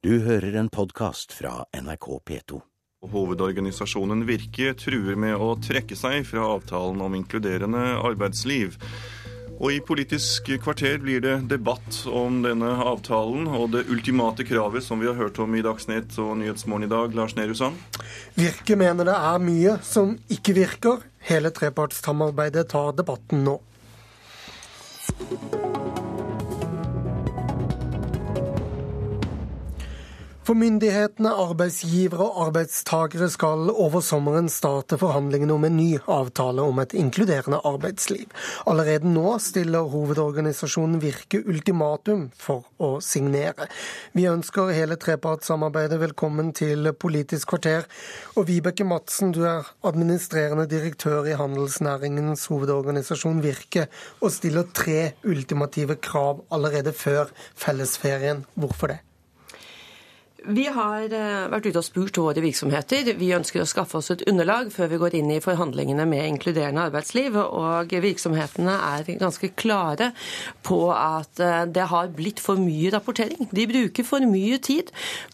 Du hører en podkast fra NRK P2. Hovedorganisasjonen Virke truer med å trekke seg fra avtalen om inkluderende arbeidsliv. Og i Politisk kvarter blir det debatt om denne avtalen og det ultimate kravet som vi har hørt om i Dagsnytt og Nyhetsmorgen i dag. Lars Nehru Sand? Virke mener det er mye som ikke virker. Hele trepartssamarbeidet tar debatten nå. For myndighetene, arbeidsgivere og arbeidstakere skal over sommeren starte forhandlingene om en ny avtale om et inkluderende arbeidsliv. Allerede nå stiller hovedorganisasjonen Virke ultimatum for å signere. Vi ønsker hele trepartssamarbeidet velkommen til Politisk kvarter. Og Vibeke Madsen, du er administrerende direktør i handelsnæringens hovedorganisasjon Virke, og stiller tre ultimative krav allerede før fellesferien. Hvorfor det? Vi har eh, vært ute og spurt våre virksomheter. Vi ønsker å skaffe oss et underlag før vi går inn i forhandlingene med inkluderende arbeidsliv. Og virksomhetene er ganske klare på at eh, det har blitt for mye rapportering. De bruker for mye tid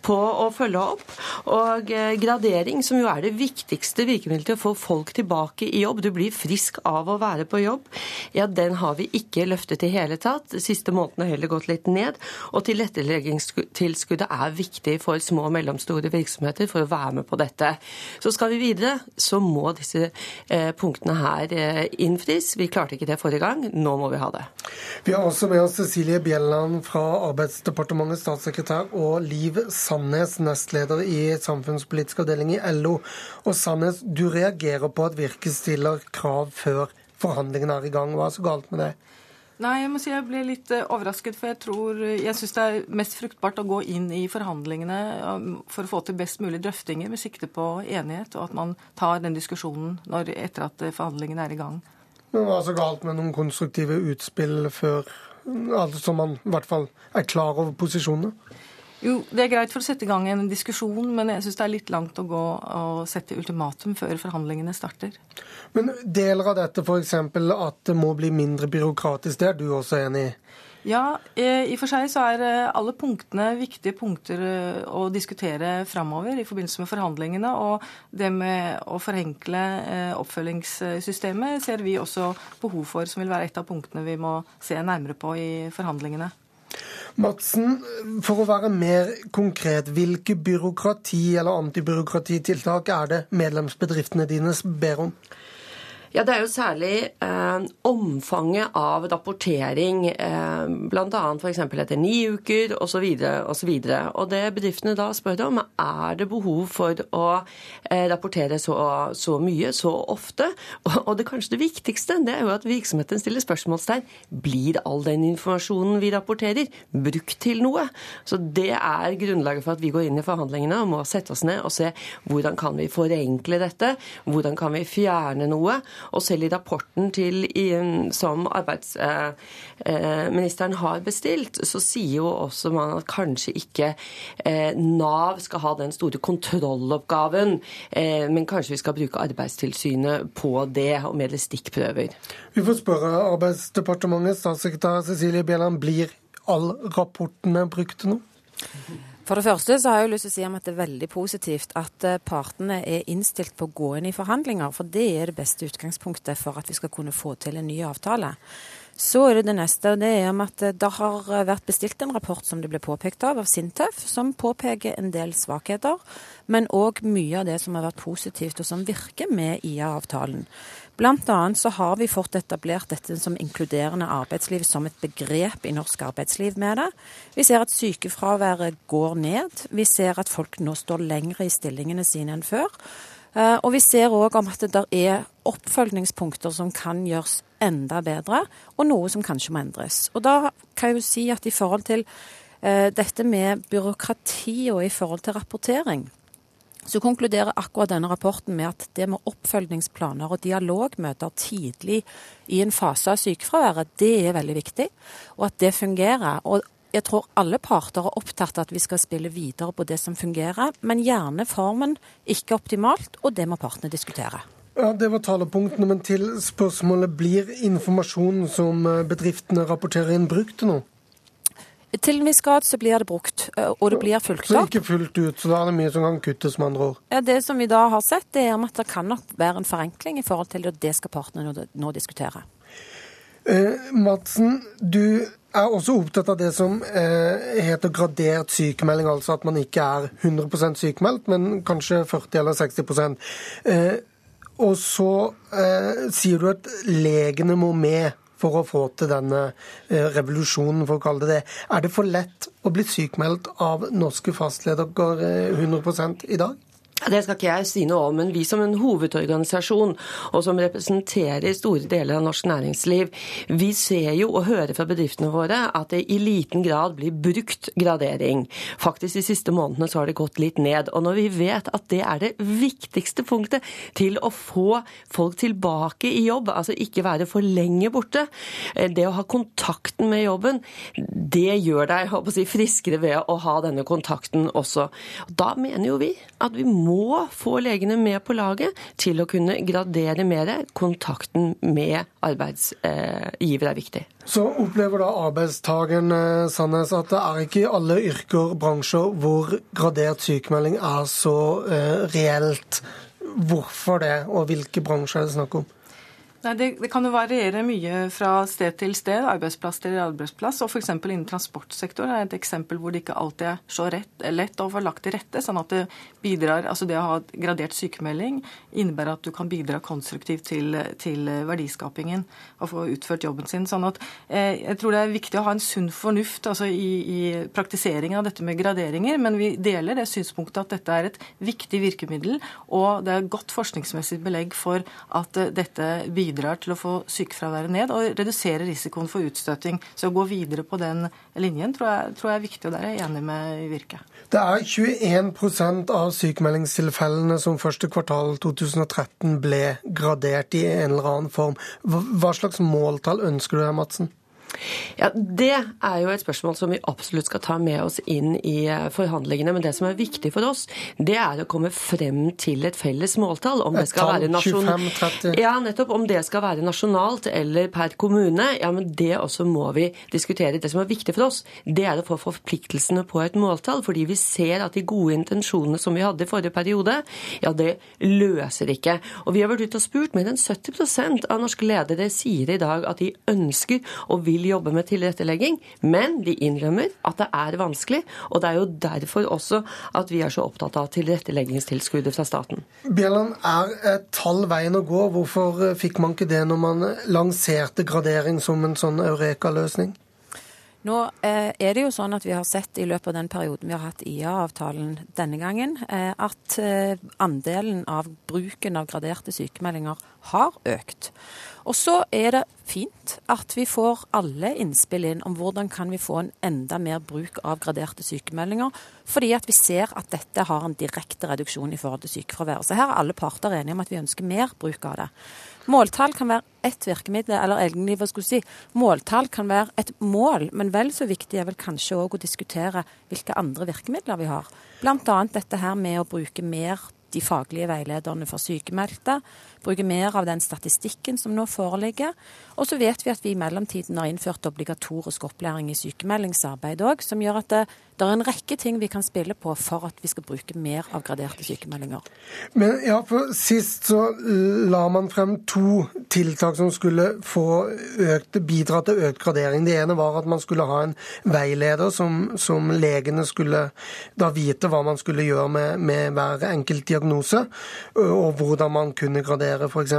på å følge opp. Og eh, gradering, som jo er det viktigste virkemidlet til å få folk tilbake i jobb, du blir frisk av å være på jobb, ja, den har vi ikke løftet i hele tatt. De siste månedene har heller gått litt ned. Og tilretteleggingstilskuddet er viktig for små og mellomstore virksomheter for å være med på dette. Så skal vi videre, så må disse eh, punktene her eh, innfris. Vi klarte ikke det forrige gang, nå må vi ha det. Vi har også med oss Cecilie Bjelland fra Arbeidsdepartementet, statssekretær, og Liv Sandnes, nestleder i samfunnspolitisk avdeling i LO. Og Sandnes, du reagerer på at Virke stiller krav før forhandlingene er i gang. Hva er så galt med det? Nei, jeg må si jeg ble litt eh, overrasket, for jeg tror Jeg syns det er mest fruktbart å gå inn i forhandlingene um, for å få til best mulig drøftinger med sikte på enighet, og at man tar den diskusjonen når, etter at eh, forhandlingene er i gang. Men hva er så galt med noen konstruktive utspill før Altså man i hvert fall er klar over posisjonene? Jo, det er greit for å sette i gang en diskusjon, men jeg syns det er litt langt å gå og sette ultimatum før forhandlingene starter. Men deler av dette f.eks. at det må bli mindre byråkratisk, det er du også enig i? Ja, eh, i og for seg så er eh, alle punktene viktige punkter eh, å diskutere framover i forbindelse med forhandlingene. Og det med å forenkle oppfølgingssystemet ser vi også behov for, som vil være et av punktene vi må se nærmere på i forhandlingene. Madsen, for å være mer konkret, hvilke byråkrati- eller antibyråkratitiltak er det medlemsbedriftene dine ber om? Ja, Det er jo særlig eh, omfanget av rapportering, eh, bl.a. f.eks. etter ni uker osv. osv. Og det bedriftene da spør om, er det behov for å eh, rapportere så, så, mye, så ofte? Og, og, det kanskje det viktigste det er jo at virksomheten stiller spørsmålstegn. Blir all den informasjonen vi rapporterer, brukt til noe? Så det er grunnlaget for at vi går inn i forhandlingene og må sette oss ned og se hvordan kan vi forenkle dette, hvordan kan vi fjerne noe? Og selv i rapporten til, som arbeidsministeren har bestilt, så sier jo også man at kanskje ikke eh, Nav skal ha den store kontrolloppgaven, eh, men kanskje vi skal bruke Arbeidstilsynet på det, og med stikkprøver. Vi får spørre Arbeidsdepartementet, statssekretær Cecilie Bjelland, blir all rapportene brukt nå? For det første så har jeg lyst til å si at det er veldig positivt at eh, partene er innstilt på å gå inn i forhandlinger, for det er det beste utgangspunktet for at vi skal kunne få til en ny avtale. Så er det det neste, og det er om at det har vært bestilt en rapport som det ble påpekt av, av Sintef, som påpeker en del svakheter, men òg mye av det som har vært positivt, og som virker med IA-avtalen. Blant annet så har vi fått etablert dette som inkluderende arbeidsliv som et begrep i norsk arbeidsliv med det. Vi ser at sykefraværet går ned. Vi ser at folk nå står lengre i stillingene sine enn før. Eh, og vi ser òg om at det er oppfølgingspunkter som kan gjøres enda bedre, og noe som kanskje må endres. Og da kan jeg jo si at i forhold til uh, dette med byråkrati og i forhold til rapportering, så konkluderer akkurat denne rapporten med at det med oppfølgingsplaner og dialogmøter tidlig i en fase av sykefraværet, det er veldig viktig, og at det fungerer. Og jeg tror alle parter er opptatt av at vi skal spille videre på det som fungerer, men gjerne formen ikke optimalt, og det må partene diskutere. Ja, Det var talepunktene, men til spørsmålet blir informasjonen som bedriftene rapporterer inn, brukt nå? Til en viss grad så blir det brukt, og det blir fulgt Så opp. ikke fullt ut, så da er det mye som kan kuttes, med andre ord. Ja, det som vi da har sett, det er at det kan nok være en forenkling i forhold til det det skal partene nå, nå diskutere. Eh, Madsen, du er også opptatt av det som eh, heter gradert sykemelding, altså at man ikke er 100% sykemeldt, men kanskje 40 eller 60 eh, Og så eh, sier du at legene må med for å få til denne eh, revolusjonen, for å kalle det det. Er det for lett å bli sykemeldt av norske fastledere eh, 100% i dag? Det skal ikke jeg si noe om, men vi som en hovedorganisasjon, og som representerer store deler av norsk næringsliv, vi ser jo og hører fra bedriftene våre at det i liten grad blir brukt gradering. Faktisk de siste månedene så har det gått litt ned. Og når vi vet at det er det viktigste punktet til å få folk tilbake i jobb, altså ikke være for lenge borte, eh, det å ha kontakten med jobben, det gjør deg håper si, friskere ved å ha denne kontakten også. Da mener jo vi at vi må få legene med på laget til å kunne gradere mer. Kontakten med arbeidsgiver er viktig. Så opplever da arbeidstakeren eh, Sandnes, at det er ikke i alle yrker, bransjer, hvor gradert sykemelding er så eh, reelt. Hvorfor det, og hvilke bransjer er det snakk om? Nei, det, det, kan jo variere mye fra sted til sted, arbeidsplass til arbeidsplass. og F.eks. innen transportsektoren er et eksempel hvor det ikke alltid er så rett, lett å få lagt til rette. sånn at det bidrar, altså det å ha gradert sykemelding innebærer at du kan bidra konstruktivt til, til verdiskapingen og få utført jobben sin. sånn at eh, Jeg tror det er viktig å ha en sunn fornuft altså i, i praktiseringen av dette med graderinger, men vi deler det synspunktet at dette er et viktig virkemiddel, og det er godt forskningsmessig belegg for at eh, dette bidrar bidrar til å få sykefraværet ned og redusere risikoen for utstøting. Så å gå videre på den linjen tror jeg, tror jeg er viktig, og der er jeg enig med Virke. Det er 21% av sykemeldingstilfellene som første kvartal 2013 ble gradert i en eller annen form. Hva slags måltall ønsker du deg, Madsen? Ja, Det er jo et spørsmål som vi absolutt skal ta med oss inn i eh, forhandlingene. Men det som er viktig for oss, det er å komme frem til et felles måltall. Om det skal være nasjon... 25-30? Ja, nettopp. Om det skal være nasjonalt eller per kommune, ja, men det også må vi diskutere. Det som er viktig for oss, det er å få forpliktelsene på et måltall. Fordi vi ser at de gode intensjonene som vi hadde i forrige periode, ja, det løser ikke. Og vi har vært ute og spurt. Mer enn 70% av norske ledere sier i dag at de ønsker og vil jobbe med tilrettelegging, men de innrømmer at det er vanskelig. Og det er jo derfor også at vi er så opptatt av tilretteleggingstilskuddet fra staten. Bjelland, er et tall veien å gå? Hvorfor fikk man ikke det når man lanserte gradering som en sånn eureka-løsning? Nå eh, er det jo sånn at vi har sett i løpet av den perioden vi har hatt IA-avtalen denne gangen, eh, at eh, andelen av bruken av graderte sykemeldinger har økt. Og så er det fint at vi får alle innspill inn om hvordan kan vi få en enda mer bruk av graderte sykemeldinger, fordi at vi ser at dette har en direkte reduksjon i forhold til sykefraværet. Så her er alle parter enige om at vi ønsker mer bruk av det. Måltall kan være ett virkemiddel, eller egentlig hva skulle si, måltall kan være et mål, men vel så viktig er vel kanskje òg å diskutere hvilke andre virkemidler vi har. Bl.a. dette her med å bruke mer de faglige veilederne for sykemeldte, bruke mer av den statistikken som nå foreligger. Og så vet vi at vi i mellomtiden har innført obligatorisk opplæring i sykemeldingsarbeid òg, som gjør at det, er en rekke ting vi kan spille på for at vi skal bruke mer av graderte sykemeldinger. Men ja, for Sist så la man frem to tiltak som skulle økt, bidra til økt gradering. Det ene var at man skulle ha en veileder som, som legene skulle da vite hva man skulle gjøre med, med hver enkelt diagnose, og hvordan man kunne gradere f.eks.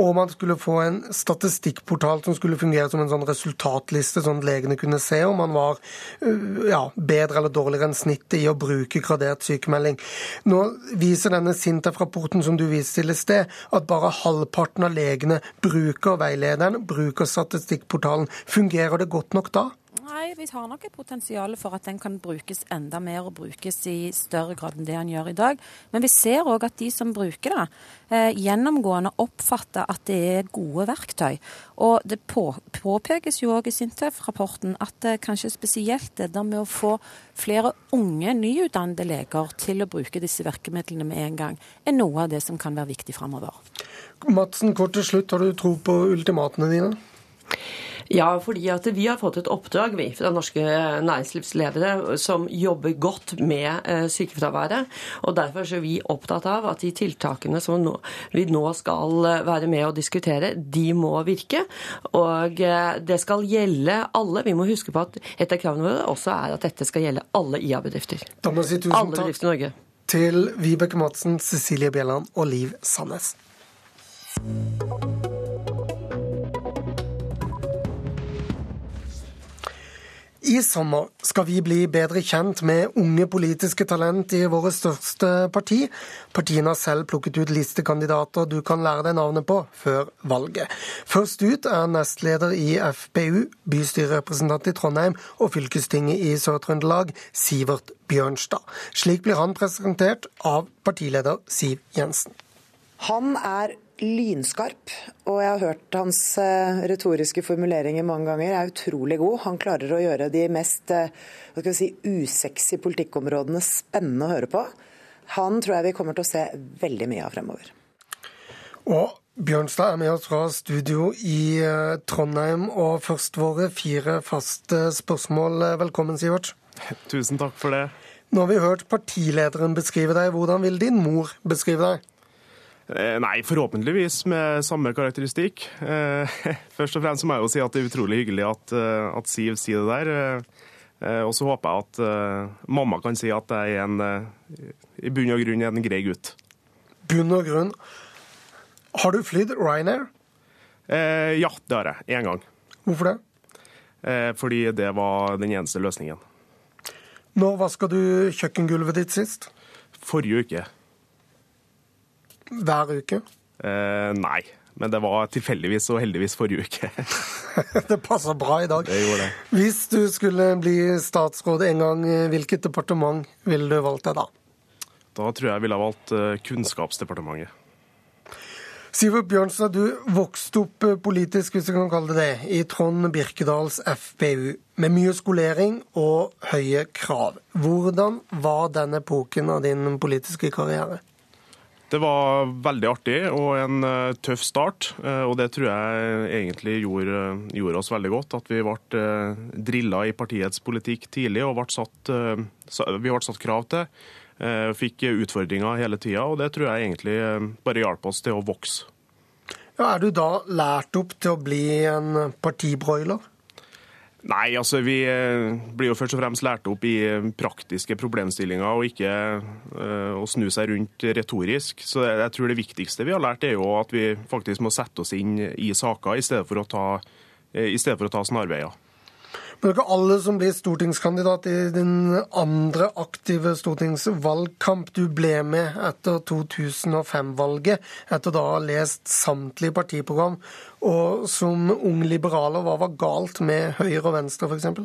Og man skulle få en statistikkportal som skulle fungere som en sånn resultatliste, sånn at legene kunne se om man var ja, bedre eller dårligere enn snittet i å bruke gradert sykemelding. Nå viser denne SINTEF-rapporten som du viste til i sted, at bare halvparten av legene bruker veilederen, bruker statistikkportalen. Fungerer det godt nok da? Nei, vi har nok et potensial for at den kan brukes enda mer og brukes i større grad enn det den gjør i dag. Men vi ser òg at de som bruker det, eh, gjennomgående oppfatter at det er gode verktøy. Og det på, påpekes jo òg i Sintef-rapporten at eh, kanskje spesielt det der med å få flere unge, nyutdannede leger til å bruke disse virkemidlene med en gang, er noe av det som kan være viktig framover. Madsen, kort til slutt, har du tro på ultimatene dine? Ja, fordi at vi har fått et oppdrag vi, fra norske næringslivsledere som jobber godt med eh, sykefraværet. og Derfor er vi opptatt av at de tiltakene som vi nå skal eh, være med å diskutere, de må virke. Og eh, det skal gjelde alle. Vi må huske på at et av kravene våre også er at dette skal gjelde alle IA-bedrifter. Si alle bedrifter i Norge. Til Vibeke Madsen, Cecilie Bjelland og Liv Sandnes. I sommer skal vi bli bedre kjent med unge politiske talent i våre største parti. Partiene har selv plukket ut listekandidater du kan lære deg navnet på før valget. Først ut er nestleder i FPU, bystyrerepresentant i Trondheim og fylkestinget i Sør-Trøndelag, Sivert Bjørnstad. Slik blir han presentert av partileder Siv Jensen. Han er lynskarp, og jeg har hørt hans eh, retoriske formuleringer mange ganger, er utrolig god. Han klarer å gjøre de mest eh, si, usexy politikkområdene spennende å høre på. Han tror jeg vi kommer til å se veldig mye av fremover. Og Bjørnstad er med oss fra studio i eh, Trondheim, og først våre fire faste spørsmål. Velkommen, Sivert. Tusen takk for det. Nå har vi hørt partilederen beskrive deg. Hvordan vil din mor beskrive deg? Eh, nei, forhåpentligvis med samme karakteristikk. Eh, først og fremst må jeg jo si at det er utrolig hyggelig at, eh, at Siv sier det der. Og så håper jeg at mamma kan si at jeg er en, i bunn og grunn en grei gutt. Bunn og grunn. Har du flydd Ryanair? Eh, ja, det har jeg. Én gang. Hvorfor det? Eh, fordi det var den eneste løsningen. Nå vaska du kjøkkengulvet ditt sist? Forrige uke. Hver uke? Eh, nei, men det var tilfeldigvis og heldigvis forrige uke. det passer bra i dag. Det gjorde det. Hvis du skulle bli statsråd en gang, hvilket departement ville du valgt deg da? Da tror jeg jeg ville ha valgt eh, Kunnskapsdepartementet. Sivert Bjørnstad, du vokste opp eh, politisk, hvis vi kan kalle det det, i Trond Birkedals FPU, med mye skolering og høye krav. Hvordan var den epoken av din politiske karriere? Det var veldig artig og en uh, tøff start. Uh, og det tror jeg egentlig gjorde, gjorde, oss veldig godt. At vi ble uh, drilla i partiets politikk tidlig og ble satt, vi ble satt krav til. Fikk utfordringer hele tida, og det tror jeg egentlig bare hjalp oss til å vokse. Ja, er du da lært opp til å bli en partibroiler? Nei, altså vi eh, blir jo først og fremst lært opp i eh, praktiske problemstillinger, og ikke uh, å snu seg rundt retorisk. Så jeg tror det viktigste vi har lært, er jo at vi faktisk må sette oss inn i saker, i stedet for å ta, i for å ta snarveier. Det er ikke alle som blir stortingskandidat i den andre aktive stortingsvalgkamp. Du ble med etter 2005-valget, etter da å ha lest samtlige partiprogram. Og som ung liberaler, hva var galt med høyre og venstre, f.eks.?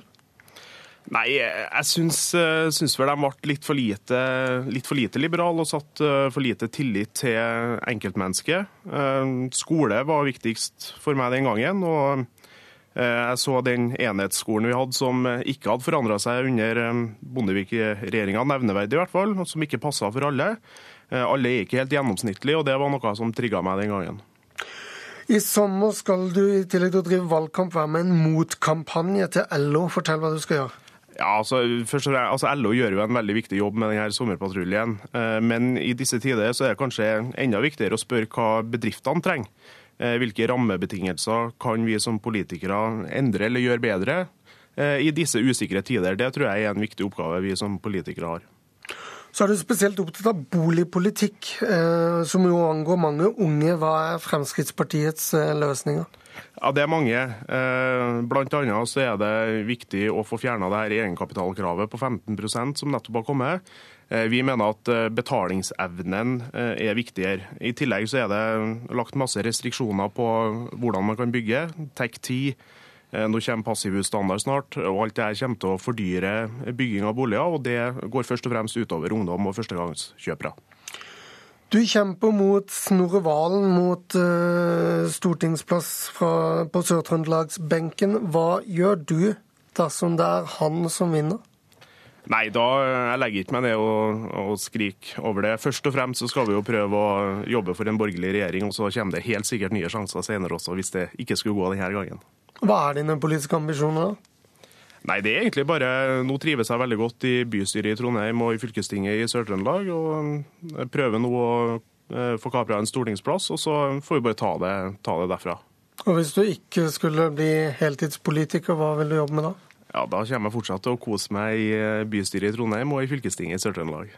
Nei, jeg syns, eh, syns, vel de ble litt for lite, litt for lite liberale og satt eh, for lite tillit til enkeltmennesket. Eh, skole var viktigst for meg den gangen. og jeg så den enhetsskolen vi hadde som ikke hadde forandra seg under eh, Bondevik-regjeringa, nevneverdig i hvert fall, og som ikke passa for alle. Eh, alle er ikke helt gjennomsnittlige, og det var noe som trigga meg den gangen. I sommer skal du i tillegg til å drive valgkamp være med en motkampanje til LO. Fortell hva du skal gjøre. Ja, altså, først, altså LO gjør jo en veldig viktig jobb med denne sommerpatruljen. Men i disse tider så er det kanskje enda viktigere å spørre hva bedriftene trenger. Eh, hvilke rammebetingelser kan vi som politikere endre eller gjøre bedre eh, i disse usikre tider? Det tror jeg er en viktig oppgave vi som politikere har. Så er du spesielt opptatt av boligpolitikk, eh, som jo angår mange unge. Hva er Fremskrittspartiets løsninger? Ja, Det er mange. Blant annet så er det viktig å få fjerna egenkapitalkravet på 15% som nettopp har kommet. Eh, vi mener at eh, betalingsevnen eh, er viktigere. I tillegg så er det lagt masse restriksjoner på hvordan man kan bygge. TEK10, Nå kommer passivhusstandard snart, og alt det kommer til å fordyre bygging av boliger. og Det går først og fremst utover ungdom og førstegangskjøpere. Du kjemper mot Snorre Valen, mot uh, stortingsplass fra, på Sør-Trøndelagsbenken. Hva gjør du dersom det er han som vinner? Nei, da jeg legger ikke meg ned og, og skriker over det. Først og fremst så skal vi jo prøve å jobbe for en borgerlig regjering, og så kommer det helt sikkert nye sjanser senere også, hvis det ikke skulle gå denne gangen. Hva er dine politiske ambisjoner, da? Nei, det er egentlig bare Nå trives jeg veldig godt i bystyret i Trondheim og i fylkestinget i Sør-Trøndelag. Og jeg prøver nå å eh, få kapra en stortingsplass, og så får vi bare ta det, ta det derfra. Og hvis du ikke skulle bli heltidspolitiker, hva vil du jobbe med da? Ja, Da kommer jeg fortsatt til å kose meg i eh, bystyret i Trondheim og i fylkestinget i Sør-Trøndelag.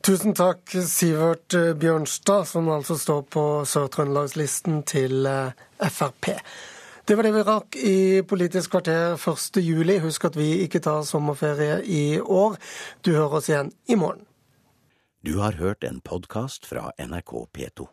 Tusen takk, Sivert Bjørnstad, som altså står på Sør-Trøndelagslisten til Frp. Det var det vi rakk i Politisk kvarter 1.7. Husk at vi ikke tar sommerferie i år. Du hører oss igjen i morgen. Du har hørt en podkast fra NRK P2.